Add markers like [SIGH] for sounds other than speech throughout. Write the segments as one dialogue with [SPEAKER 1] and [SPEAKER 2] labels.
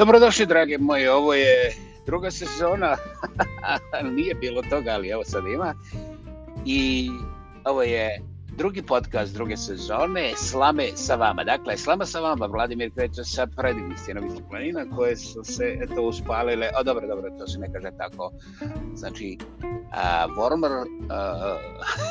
[SPEAKER 1] Dobrodošli, drage moje, ovo je druga sezona, [LAUGHS] nije bilo toga, ali evo sad ima. I ovo je drugi podcast druge sezone, Slame sa vama. Dakle, Slama sa vama, Vladimir Kreća sa predivnih stjenovih planina koje su se eto uspalile, a dobro, dobro, to se ne kaže tako. Znači, a, warmer, a,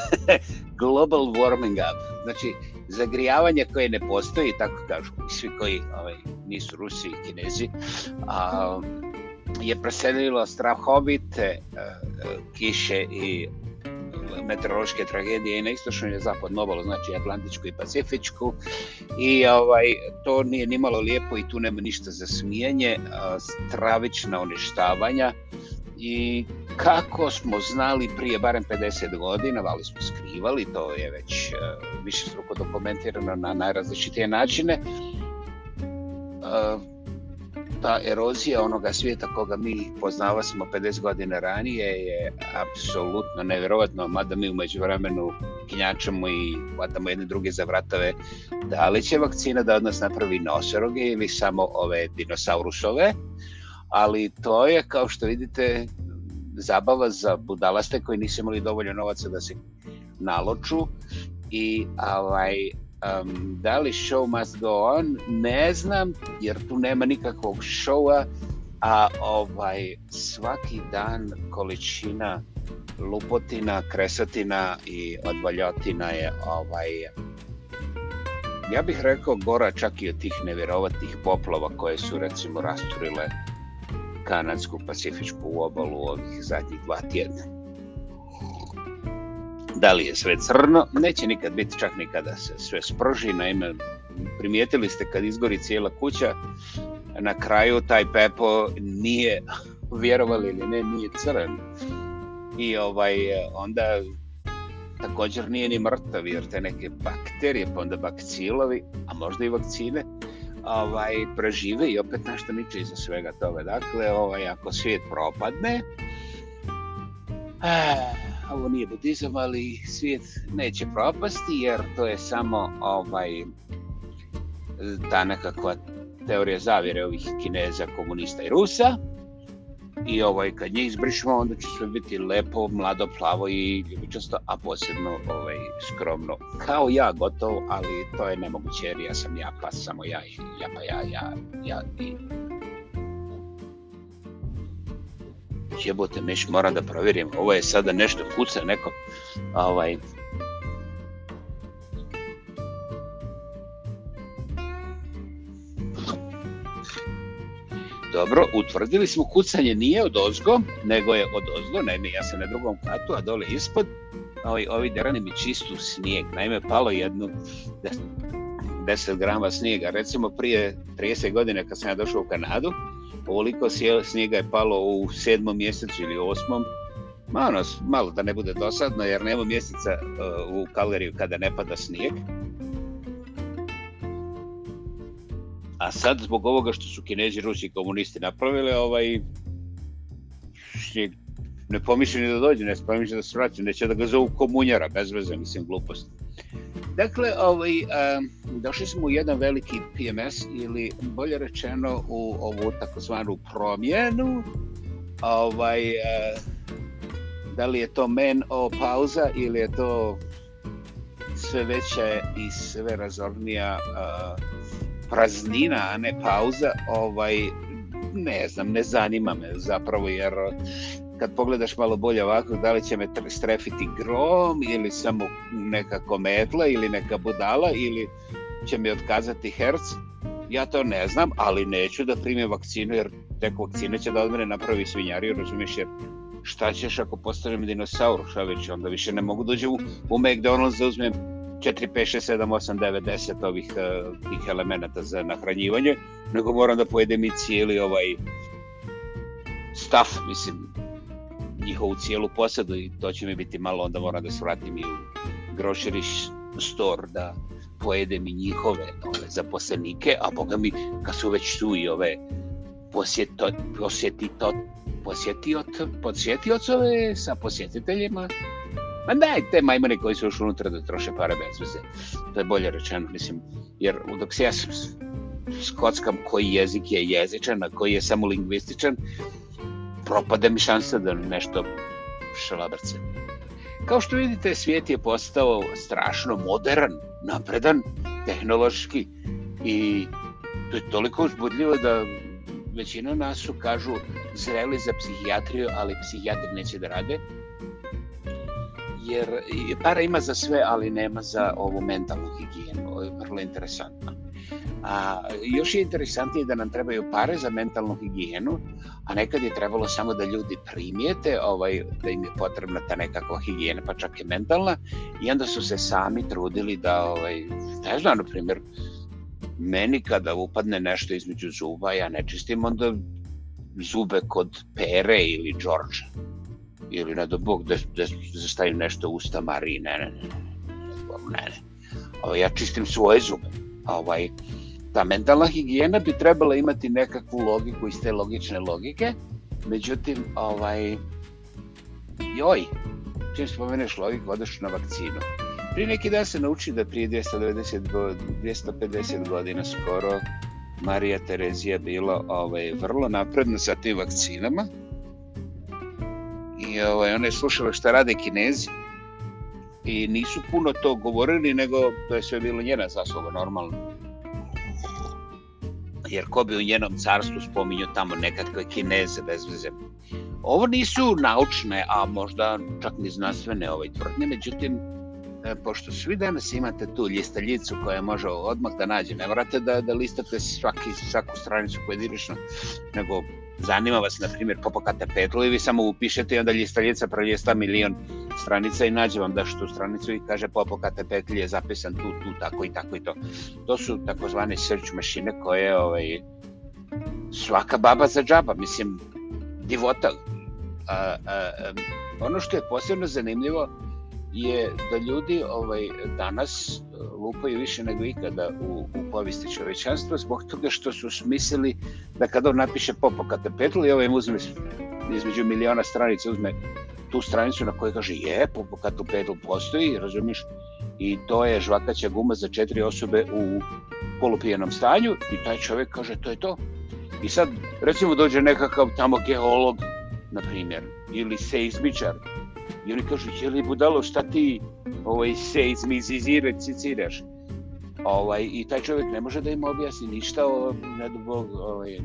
[SPEAKER 1] [LAUGHS] global warming up. Znači, zagrijavanje koje ne postoji, tako kažu svi koji ovaj, nisu Rusi i Kinezi, a, je preselilo strahovite a, e, e, kiše i meteorološke tragedije i na istočnom i na zapadnu obalu, znači Atlantičku i Pacifičku. I ovaj, to nije nimalo lijepo i tu nema ništa za smijanje, stravična uništavanja i kako smo znali prije barem 50 godina, vali smo skrivali, to je već uh, e, više struko dokumentirano na najrazličitije načine, e, ta erozija onoga svijeta koga mi poznavali 50 godina ranije je apsolutno nevjerojatno, mada mi umeđu vremenu kinjačamo i hvatamo jedne druge za vratove, da li će vakcina da od nas napravi nosoroge ili samo ove dinosaurusove, ali to je, kao što vidite, zabava za budalaste koji nisu imali dovoljno novaca da se naloču i ovaj, um, da li show must go on, ne znam, jer tu nema nikakvog showa, a ovaj, svaki dan količina lupotina, kresatina i odvaljotina je ovaj, ja bih rekao gora čak i od tih neverovatnih poplava koje su recimo rasturile kanadsku-pacifičku obalu ovih zadnjih dva tjedna. Da li je sve crno? Neće nikad biti, čak nikada se sve sprži. Naime, primijetili ste kad izgori cijela kuća, na kraju taj pepo nije, [LAUGHS] vjerovali ili ne, nije crn. I ovaj, onda također nije ni mrtav jer te neke bakterije, pa onda bakcilovi, a možda i vakcine, ovaj, prežive i opet nešto miče iza svega toga. Dakle, ovaj, ako svijet propadne, eh, ovo nije budizam, ali svijet neće propasti jer to je samo ovaj, ta nekakva teorija zavire ovih Kineza, komunista i Rusa i ovaj, kad nje izbrišemo, onda će sve biti lepo, mlado, plavo i ljubičasto, a posebno ovaj, skromno. Kao ja gotovo, ali to je nemoguće jer ja sam ja, pa samo ja, ja pa ja, ja, ja i jebote, miš, moram da provjerim, ovo je sada nešto kuca neko, ovaj, Dobro, utvrdili smo kucanje nije od ozgo, nego je od ozgo, naime ja sam na drugom katu, a dole ispod, ovi, ovi derani mi čistu snijeg, naime palo jedno 10 grama snijega, recimo prije 30 godina kad sam ja došao u Kanadu, ovoliko snijega je palo u sedmom mjesecu ili osmom, Ma ono, malo da ne bude dosadno, jer nema mjeseca uh, u Kalgariju kada ne pada snijeg. A sad, zbog ovoga što su kinezi, rusi i komunisti napravili, ovaj, ne pomišlja ni da dođe, ne pomišlja da se vraća, neće da ga zovu komunjara, bez veze, mislim, glupost. Dakle, ovaj, um, došli smo u jedan veliki PMS ili bolje rečeno u ovu takozvanu promjenu, ovaj, uh, da li je to men o pauza ili je to sve veća i sve razornija uh, praznina, a ne pauza, ovaj, ne znam, ne zanima me zapravo, jer kad pogledaš malo bolje ovako, da li će me strefiti grom ili samo neka kometla ili neka budala ili će mi otkazati herc, ja to ne znam, ali neću da primim vakcinu jer tek vakcina će da od mene napravi svinjariju, razumiješ, jer šta ćeš ako postanem dinosaur, šta već, onda više ne mogu dođem da u, u McDonald's da uzmem 4, 5, 6, 7, 8, 9, 10 ovih uh, tih elemenata za nahranjivanje, nego moram da pojedem i cijeli ovaj stav, mislim, njihovu cijelu posadu i to će mi biti malo, onda moram da se vratim i u grocery store da pojedem i njihove ove, zaposlenike, a boga mi, kad su već tu i ove posjeto, posjetito, posjetioc, posjetiocove sa posjetiteljima, Ma daj, te majmane koji su još unutra da troše pare bez veze. To je bolje rečeno, mislim, jer dok se ja skockam koji jezik je jezičan, a koji je samo lingvističan, propada mi šansa da nešto šalabrce. Kao što vidite, svijet je postao strašno modern, napredan, tehnološki i to je toliko uzbudljivo da većina nas su, kažu, zreli za psihijatriju, ali psihijatri neće da rade, jer para ima za sve, ali nema za ovu mentalnu higijenu. Ovo je vrlo interesantno. A, još je interesantnije da nam trebaju pare za mentalnu higijenu, a nekad je trebalo samo da ljudi primijete ovaj, da im je potrebna ta nekakva higijena, pa čak i mentalna, i onda su se sami trudili da, ovaj, ne znam, na primjer, meni kada upadne nešto između zuba, ja ne čistim onda zube kod Pere ili Đorđa ili ne do Bog da, da, da stavim nešto u usta Mariji, ne, ne, ne, ne, ne. O, ja čistim svoje zube. A ovaj, ta mentalna higijena bi trebala imati nekakvu logiku iz te logične logike, međutim, ovaj, joj, čim spomeneš logiku, odeš na vakcinu. Pri neki dan se nauči da prije 290 250 godina skoro Marija Terezija bila ovaj, vrlo napredna sa tim vakcinama, i ovaj, ona je šta rade kinezi i nisu puno to govorili, nego to je sve bilo njena zasluga, normalno. Jer ko bi u njenom carstvu spominjao tamo nekakve kineze bez veze. Ovo nisu naučne, a možda čak ni znanstvene ovaj tvrdnje, međutim, e, pošto svi danas imate tu listaljicu koja može odmah da nađe, ne morate da, da listate svaki, svaku stranicu pojedinačno, nego zanima vas, na primjer, popokate petlu i vi samo upišete i onda ljistaljica prelista milion stranica i nađe vam daš tu stranicu i kaže popokate petlji je zapisan tu, tu, tako i tako i to. To su takozvane search mašine koje ovaj, svaka baba za džaba, mislim, divota. A, a, a, ono što je posebno zanimljivo je da ljudi ovaj, danas lupaju više nego ikada u, u povisti čovečanstva zbog toga što su smislili da kad on napiše Popo Katapetl i ovaj uzme između miliona stranica uzme tu stranicu na kojoj kaže je, Popo Katapetl postoji, razumiješ? I to je žvakaća guma za četiri osobe u polupijenom stanju i taj čovjek kaže to je to. I sad recimo dođe nekakav tamo geolog, na primjer, ili seizmičar, I oni kažu, je li budalo, šta ti ovaj, se izmiziziraš? Ovaj, I taj čovjek ne može da im objasni ništa o nedubog ovaj,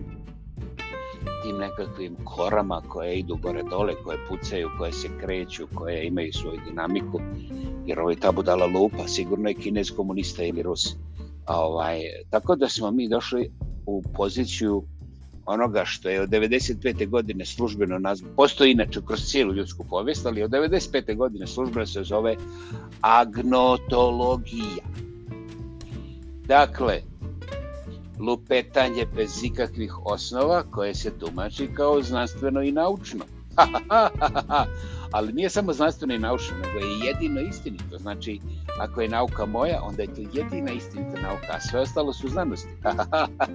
[SPEAKER 1] tim nekakvim korama koje idu gore dole, koje pucaju, koje se kreću, koje imaju svoju dinamiku, jer ovaj ta budala lupa sigurno je kinez komunista ili rus. Ovaj, tako da smo mi došli u poziciju onoga što je od 95. godine službeno nazvano, postoji inače kroz cijelu ljudsku povijest, ali od 95. godine službeno se zove agnotologija. Dakle, lupetanje bez ikakvih osnova koje se tumači kao znanstveno i naučno. [LAUGHS] ali nije samo znanstveno i naučno, nego je jedino istinito. Znači, ako je nauka moja, onda je to jedina istinita nauka, a sve ostalo su znanosti.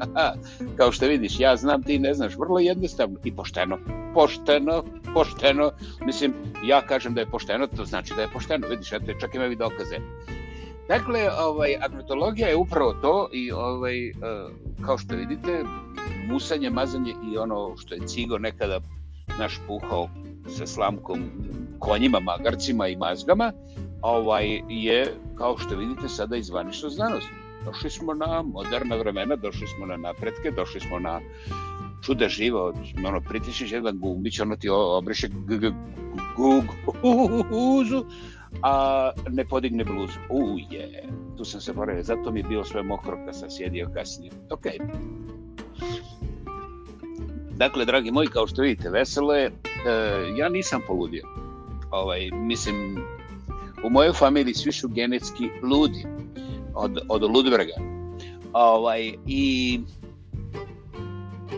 [SPEAKER 1] [LAUGHS] Kao što vidiš, ja znam, ti ne znaš, vrlo jednostavno i pošteno. Pošteno, pošteno. Mislim, ja kažem da je pošteno, to znači da je pošteno. Vidiš, eto, čak imam i dokaze. Dakle, ovaj, agnotologija je upravo to i ovaj, e, kao što vidite, musanje, mazanje i ono što je cigo nekada naš puhao sa slamkom konjima, magarcima i mazgama, ovaj, je, kao što vidite, sada i zvanična znanost. Došli smo na moderna vremena, došli smo na napretke, došli smo na čuda živa, ono, pritišiš jedan gumbić, ono ti obriše guzu, a ne podigne bluzu. Uje, tu sam se boravio, zato mi je bilo sve mokro kad sam sjedio kasnije. Ok. Dakle, dragi moji, kao što vidite, veselo je, E, ja nisam poludio. Ovaj, mislim, u mojoj familiji svi su genetski ludi od, od Ludberga. Ovaj, I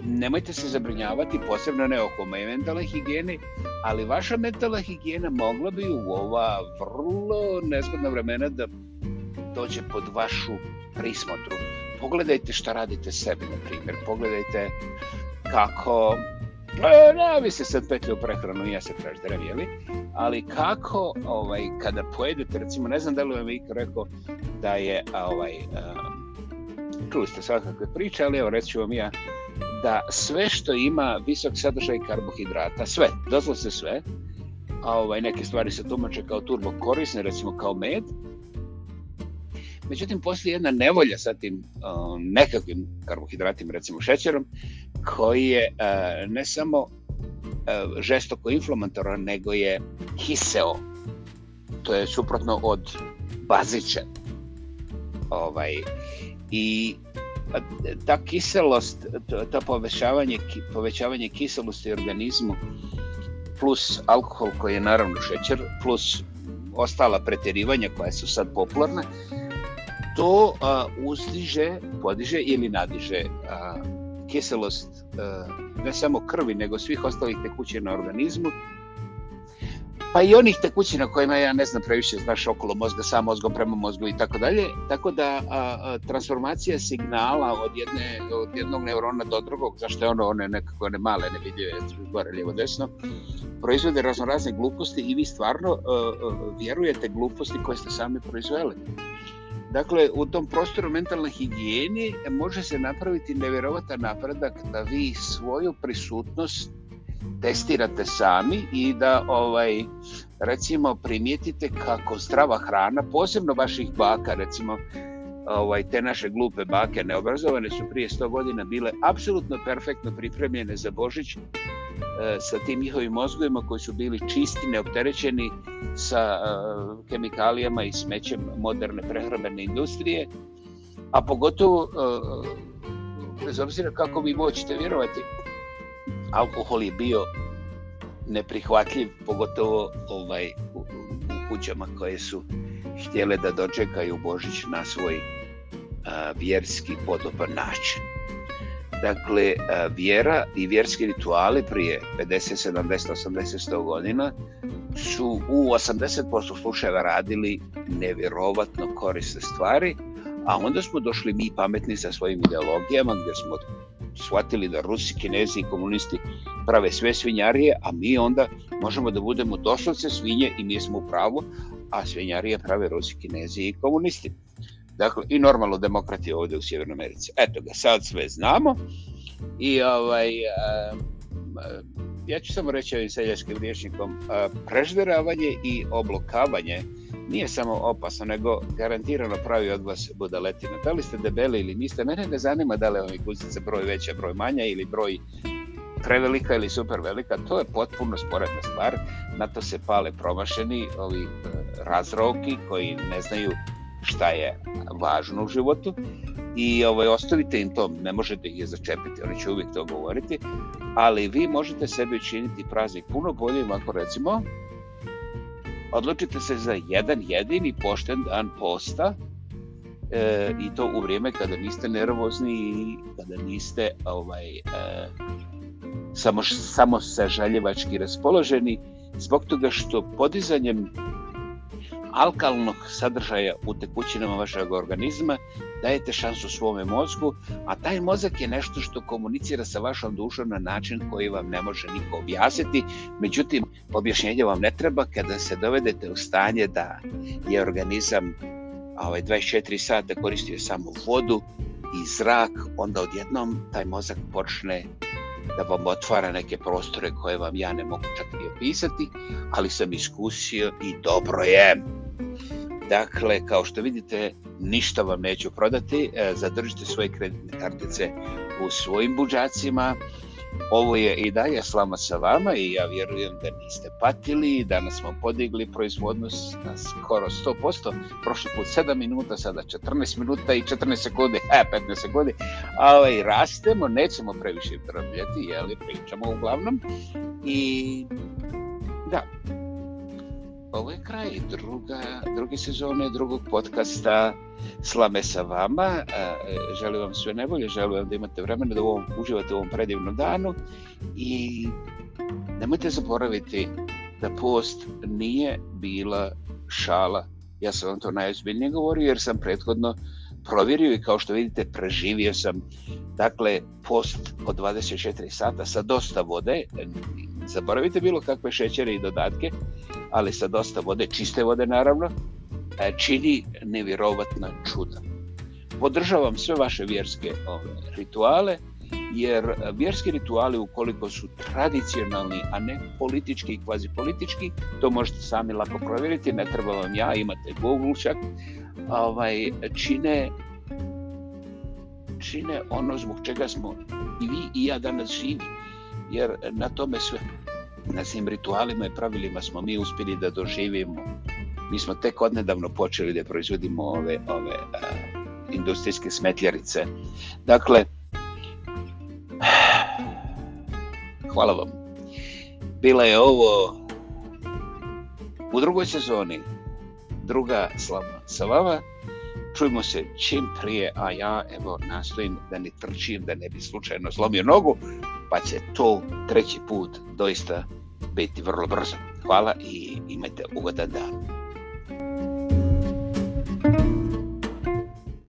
[SPEAKER 1] nemojte se zabrinjavati, posebno ne oko moje mentalne higijene, ali vaša mentalna higijena mogla bi u ova vrlo nezgodna vremena da dođe pod vašu prismotru. Pogledajte šta radite sebi, na primjer. Pogledajte kako E, ne bi se sad petljao prehranu ja se praš drevi, jeli? Ali kako, ovaj, kada pojedete, recimo, ne znam da li vam je rekao da je, ovaj, um, čuli ste svakakve priče, ali evo, reću vam ja, da sve što ima visok sadržaj karbohidrata, sve, dozlo se sve, a ovaj, neke stvari se tumače kao turbo korisne, recimo kao med, Međutim, postoji jedna nevolja sa tim um, nekakvim karbohidratima, recimo šećerom, koji je uh, ne samo uh, žestoko inflamatoran, nego je hiseo. To je suprotno od bazića. Ovaj, I ta kiselost, to povećavanje, povećavanje kiselosti u organizmu plus alkohol koji je naravno šećer, plus ostala preterivanja koja su sad popularna, to uh, uzdiže, podiže ili nadiže a, kiselost a, ne samo krvi, nego svih ostalih tekućina na organizmu, pa i onih tekućina kojima ja ne znam previše, znaš, okolo mozga, sa mozgom, prema mozgu i tako dalje. Tako da a, a, transformacija signala od, jedne, od jednog neurona do drugog, zašto je ono, one nekako one male, ne vidio je gore, lijevo, desno, proizvode raznorazne gluposti i vi stvarno a, a, vjerujete gluposti koje ste sami proizveli. Dakle, u tom prostoru mentalne higijene može se napraviti nevjerovatan napredak da vi svoju prisutnost testirate sami i da ovaj recimo primijetite kako zdrava hrana, posebno vaših baka, recimo ovaj, te naše glupe bake neobrazovane su prije 100 godina bile apsolutno perfektno pripremljene za Božić E, sa tim njihovim mozgovima koji su bili čisti, neopterećeni sa e, kemikalijama i smećem moderne prehrambene industrije, a pogotovo e, bez obzira kako vi moćete vjerovati, alkohol je bio neprihvatljiv, pogotovo ovaj, u, kućama koje su htjele da dočekaju Božić na svoj a, vjerski podoban način. Dakle, e, vjera i vjerski rituali prije 50, 70, 80, 100 godina su u 80% slučajeva radili nevjerovatno korisne stvari, a onda smo došli mi pametni sa svojim ideologijama gdje smo shvatili da Rusi, Kinezi i komunisti prave sve svinjarije, a mi onda možemo da budemo doslovce svinje i mi smo u pravu, a svinjarije prave Rusi, Kinezi i komunisti. Dakle, i normalno demokratija ovde u Sjevernoj Americi. Eto ga, sad sve znamo. I ovaj, ja ću samo reći ovim seljačkim rječnikom, e, prežderavanje i oblokavanje nije samo opasno, nego garantirano pravi od vas budaletina. Da li ste debeli ili niste, mene ne zanima da li je ovaj broj veća, broj manja ili broj prevelika ili super velika, to je potpuno sporedna stvar. Na to se pale promašeni ovi e, razroki koji ne znaju šta je važno u životu i ovaj, ostavite im to, ne možete da ih začepiti, oni će uvijek to govoriti, ali vi možete sebi učiniti praznik puno bolje ako recimo odlučite se za jedan jedini pošten dan posta e, i to u vrijeme kada niste nervozni i kada niste ovaj, e, samo, samo sažaljevački raspoloženi zbog toga što podizanjem alkalnog sadržaja u tekućinama vašeg organizma, dajete šansu svome mozgu, a taj mozak je nešto što komunicira sa vašom dušom na način koji vam ne može niko objasniti, međutim, objašnjenje vam ne treba kada se dovedete u stanje da je organizam ovaj, 24 sata koristio samo vodu i zrak, onda odjednom taj mozak počne da vam otvara neke prostore koje vam ja ne mogu čak ni opisati, ali sam iskusio i dobro je. Dakle, kao što vidite, ništa vam neću prodati, e, zadržite svoje kreditne kartice u svojim buđacima. Ovo je i dalje slama sa vama i ja vjerujem da niste patili. Danas smo podigli proizvodnost na skoro 100%. Prošli put 7 minuta, sada 14 minuta i 14 sekundi, [LAUGHS] e, 15 sekundi. Ali rastemo, nećemo previše trvljati, jeli, pričamo uglavnom. I da, Ovo je kraj druga, druge sezone drugog podcasta Slame sa vama. E, želim vam sve najbolje, želim vam da imate vremena da ovom, uživate u ovom predivnom danu i nemojte zaboraviti da post nije bila šala. Ja sam vam to najozbiljnije govorio jer sam prethodno provjerio i kao što vidite preživio sam dakle post od 24 sata sa dosta vode zaboravite bilo kakve šećere i dodatke ali sa dosta vode, čiste vode naravno, e, čini nevjerovatna čuda. Podržavam sve vaše vjerske ove, ovaj, rituale, jer vjerski rituali ukoliko su tradicionalni, a ne politički i kvazipolitički, to možete sami lako provjeriti, ne treba vam ja, imate Google čak, ovaj, čine, čine ono zbog čega smo i vi i ja danas živi, jer na tome sve na svim ritualima i pravilima smo mi uspeli da doživimo. Mi smo tek odnedavno počeli da proizvodimo ove, ove a, industrijske smetljarice. Dakle, hvala vam. Bila je ovo u drugoj sezoni, druga slava sa vama. Čujmo se čim prije, a ja evo nastojim da ne trčim, da ne bi slučajno slomio nogu, pa će to treći put doista biti vrlo brzo. Hvala i imajte ugodan dan.